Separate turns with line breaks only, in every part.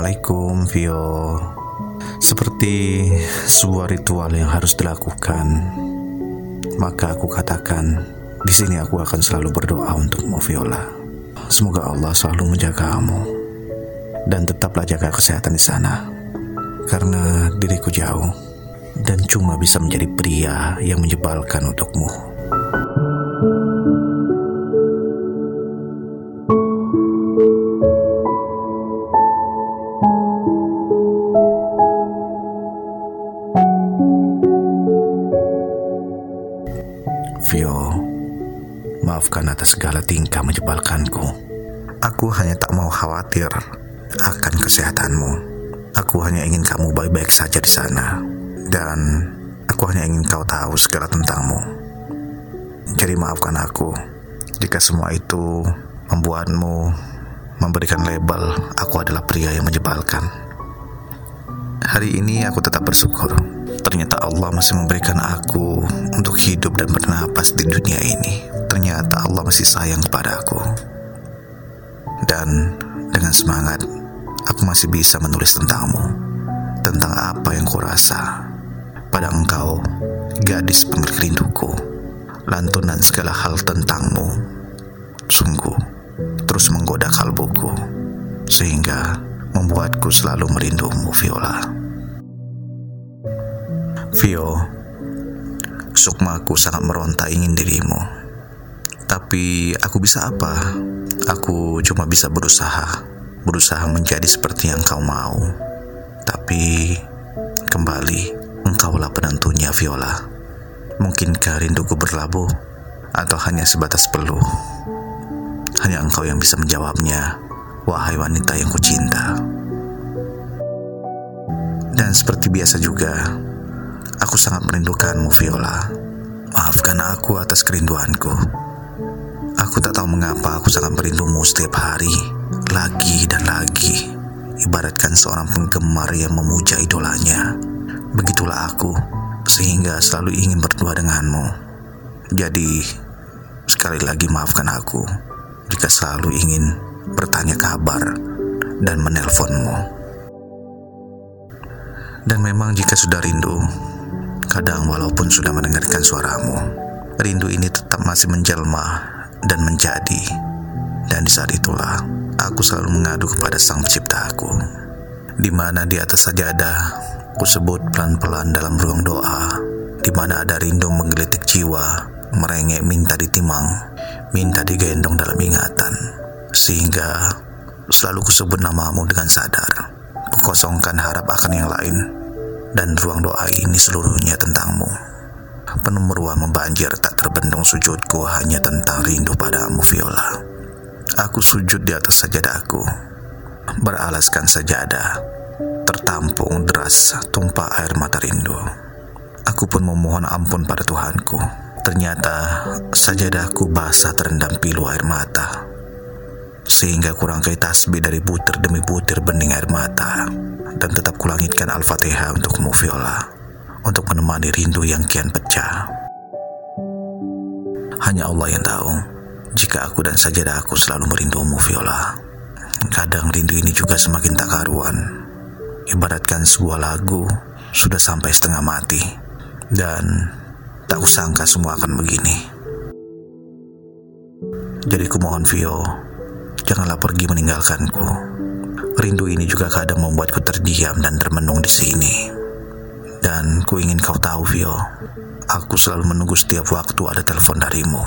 Assalamualaikum Vio. Seperti sebuah ritual yang harus dilakukan Maka aku katakan di sini aku akan selalu berdoa untukmu Viola. Semoga Allah selalu menjagamu Dan tetaplah jaga kesehatan di sana. Karena diriku jauh Dan cuma bisa menjadi pria yang menyebalkan untukmu maafkan atas segala tingkah menjebalkanku. Aku hanya tak mau khawatir akan kesehatanmu. Aku hanya ingin kamu baik-baik saja di sana. Dan aku hanya ingin kau tahu segala tentangmu. Jadi maafkan aku jika semua itu membuatmu memberikan label aku adalah pria yang menjebalkan. Hari ini aku tetap bersyukur. Ternyata Allah masih memberikan aku untuk hidup dan bernapas di dunia ini. Ternyata Allah masih sayang kepada aku. Dan dengan semangat, aku masih bisa menulis tentangmu. Tentang apa yang kurasa pada engkau, gadis pengerti rinduku. Lantunan segala hal tentangmu. Sungguh, terus menggoda kalbuku. Sehingga membuatku selalu merindumu, Viola. Vio, sukmaku sangat meronta ingin dirimu. Tapi aku bisa apa? Aku cuma bisa berusaha, berusaha menjadi seperti yang kau mau. Tapi kembali, engkaulah penentunya Viola. Mungkinkah rinduku berlabuh atau hanya sebatas peluh? Hanya engkau yang bisa menjawabnya, wahai wanita yang kucinta. Dan seperti biasa juga, Aku sangat merindukanmu, Viola. Maafkan aku atas kerinduanku. Aku tak tahu mengapa aku sangat merindumu setiap hari, lagi dan lagi. Ibaratkan seorang penggemar yang memuja idolanya. Begitulah aku, sehingga selalu ingin berdua denganmu. Jadi, sekali lagi maafkan aku jika selalu ingin bertanya kabar dan menelponmu. Dan memang jika sudah rindu, Kadang walaupun sudah mendengarkan suaramu, rindu ini tetap masih menjelma dan menjadi. Dan di saat itulah, aku selalu mengadu kepada Sang Penciptaku. Di mana di atas sajadah, ku sebut pelan-pelan dalam ruang doa, di mana ada rindu menggelitik jiwa, merengek minta ditimang, minta digendong dalam ingatan. Sehingga selalu kusebut namamu dengan sadar. Kukosongkan harap akan yang lain dan ruang doa ini seluruhnya tentangmu. Penuh meruah membanjir tak terbendung sujudku hanya tentang rindu padamu Viola. Aku sujud di atas sajadahku, beralaskan sajadah, tertampung deras tumpah air mata rindu. Aku pun memohon ampun pada Tuhanku. Ternyata sajadahku basah terendam pilu air mata. Sehingga kurang kait tasbih dari butir demi butir bening air mata dan tetap kulangitkan Al-Fatihah untukmu Viola untuk menemani rindu yang kian pecah. Hanya Allah yang tahu jika aku dan sajadah aku selalu merindumu Viola. Kadang rindu ini juga semakin tak karuan. Ibaratkan sebuah lagu sudah sampai setengah mati dan tak usangka semua akan begini. Jadi kumohon Vio, janganlah pergi meninggalkanku. Rindu ini juga kadang membuatku terdiam dan termenung di sini. Dan ku ingin kau tahu, Vio, aku selalu menunggu setiap waktu ada telepon darimu.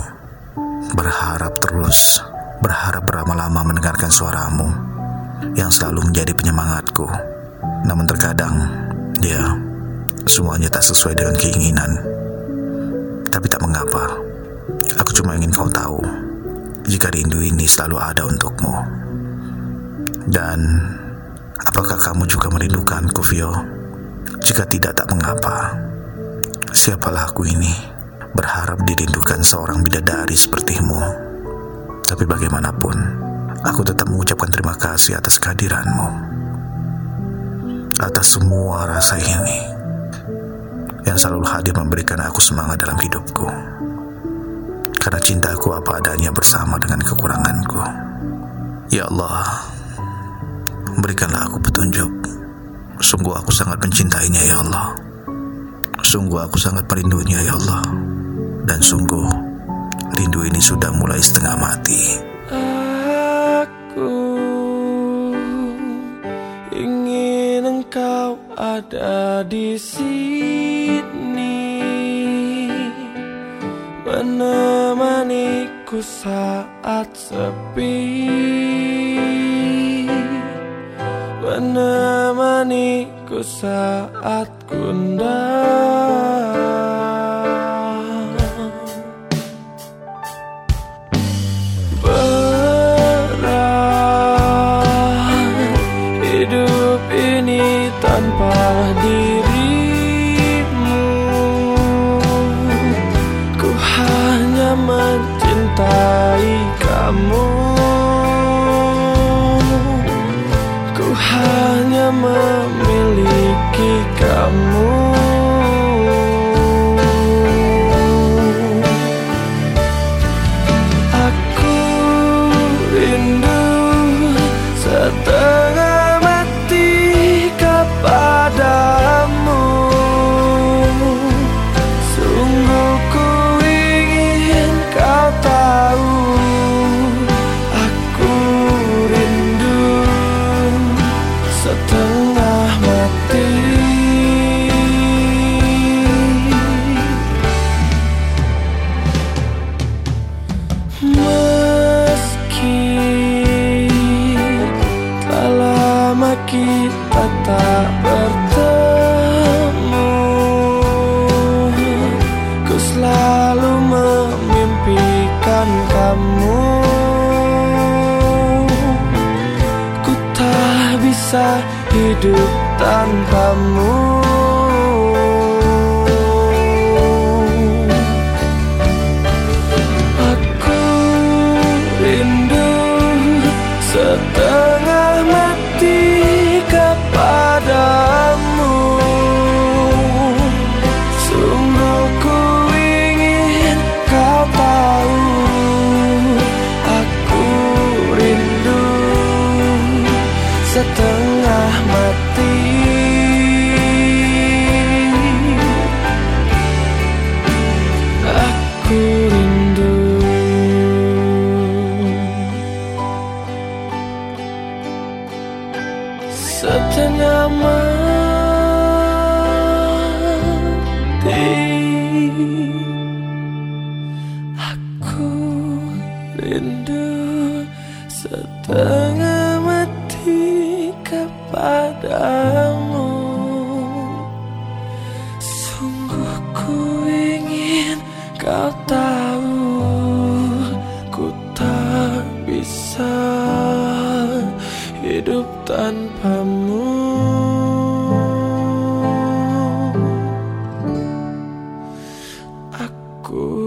Berharap terus, berharap berlama-lama mendengarkan suaramu yang selalu menjadi penyemangatku. Namun terkadang, ya, semuanya tak sesuai dengan keinginan. Tapi tak mengapa, aku cuma ingin kau tahu jika rindu ini selalu ada untukmu. Dan apakah kamu juga merindukanku, Vio? Jika tidak, tak mengapa. Siapalah aku ini? Berharap dirindukan seorang bidadari sepertimu. Tapi bagaimanapun, aku tetap mengucapkan terima kasih atas kehadiranmu. Atas semua rasa ini yang selalu hadir memberikan aku semangat dalam hidupku. Karena cintaku apa adanya bersama dengan kekuranganku. Ya Allah, Berikanlah aku petunjuk. Sungguh aku sangat mencintainya ya Allah. Sungguh aku sangat merindunya ya Allah. Dan sungguh rindu ini sudah mulai setengah mati.
Aku ingin engkau ada di sini menemaniku saat sepi menemaniku saat gundah Berat hidup ini tanpa dirimu. Ku hanya mencintai kamu memiliki kamu bisa hidup tanpamu Ku ingin kau tahu Ku tak bisa hidup tanpamu. Aku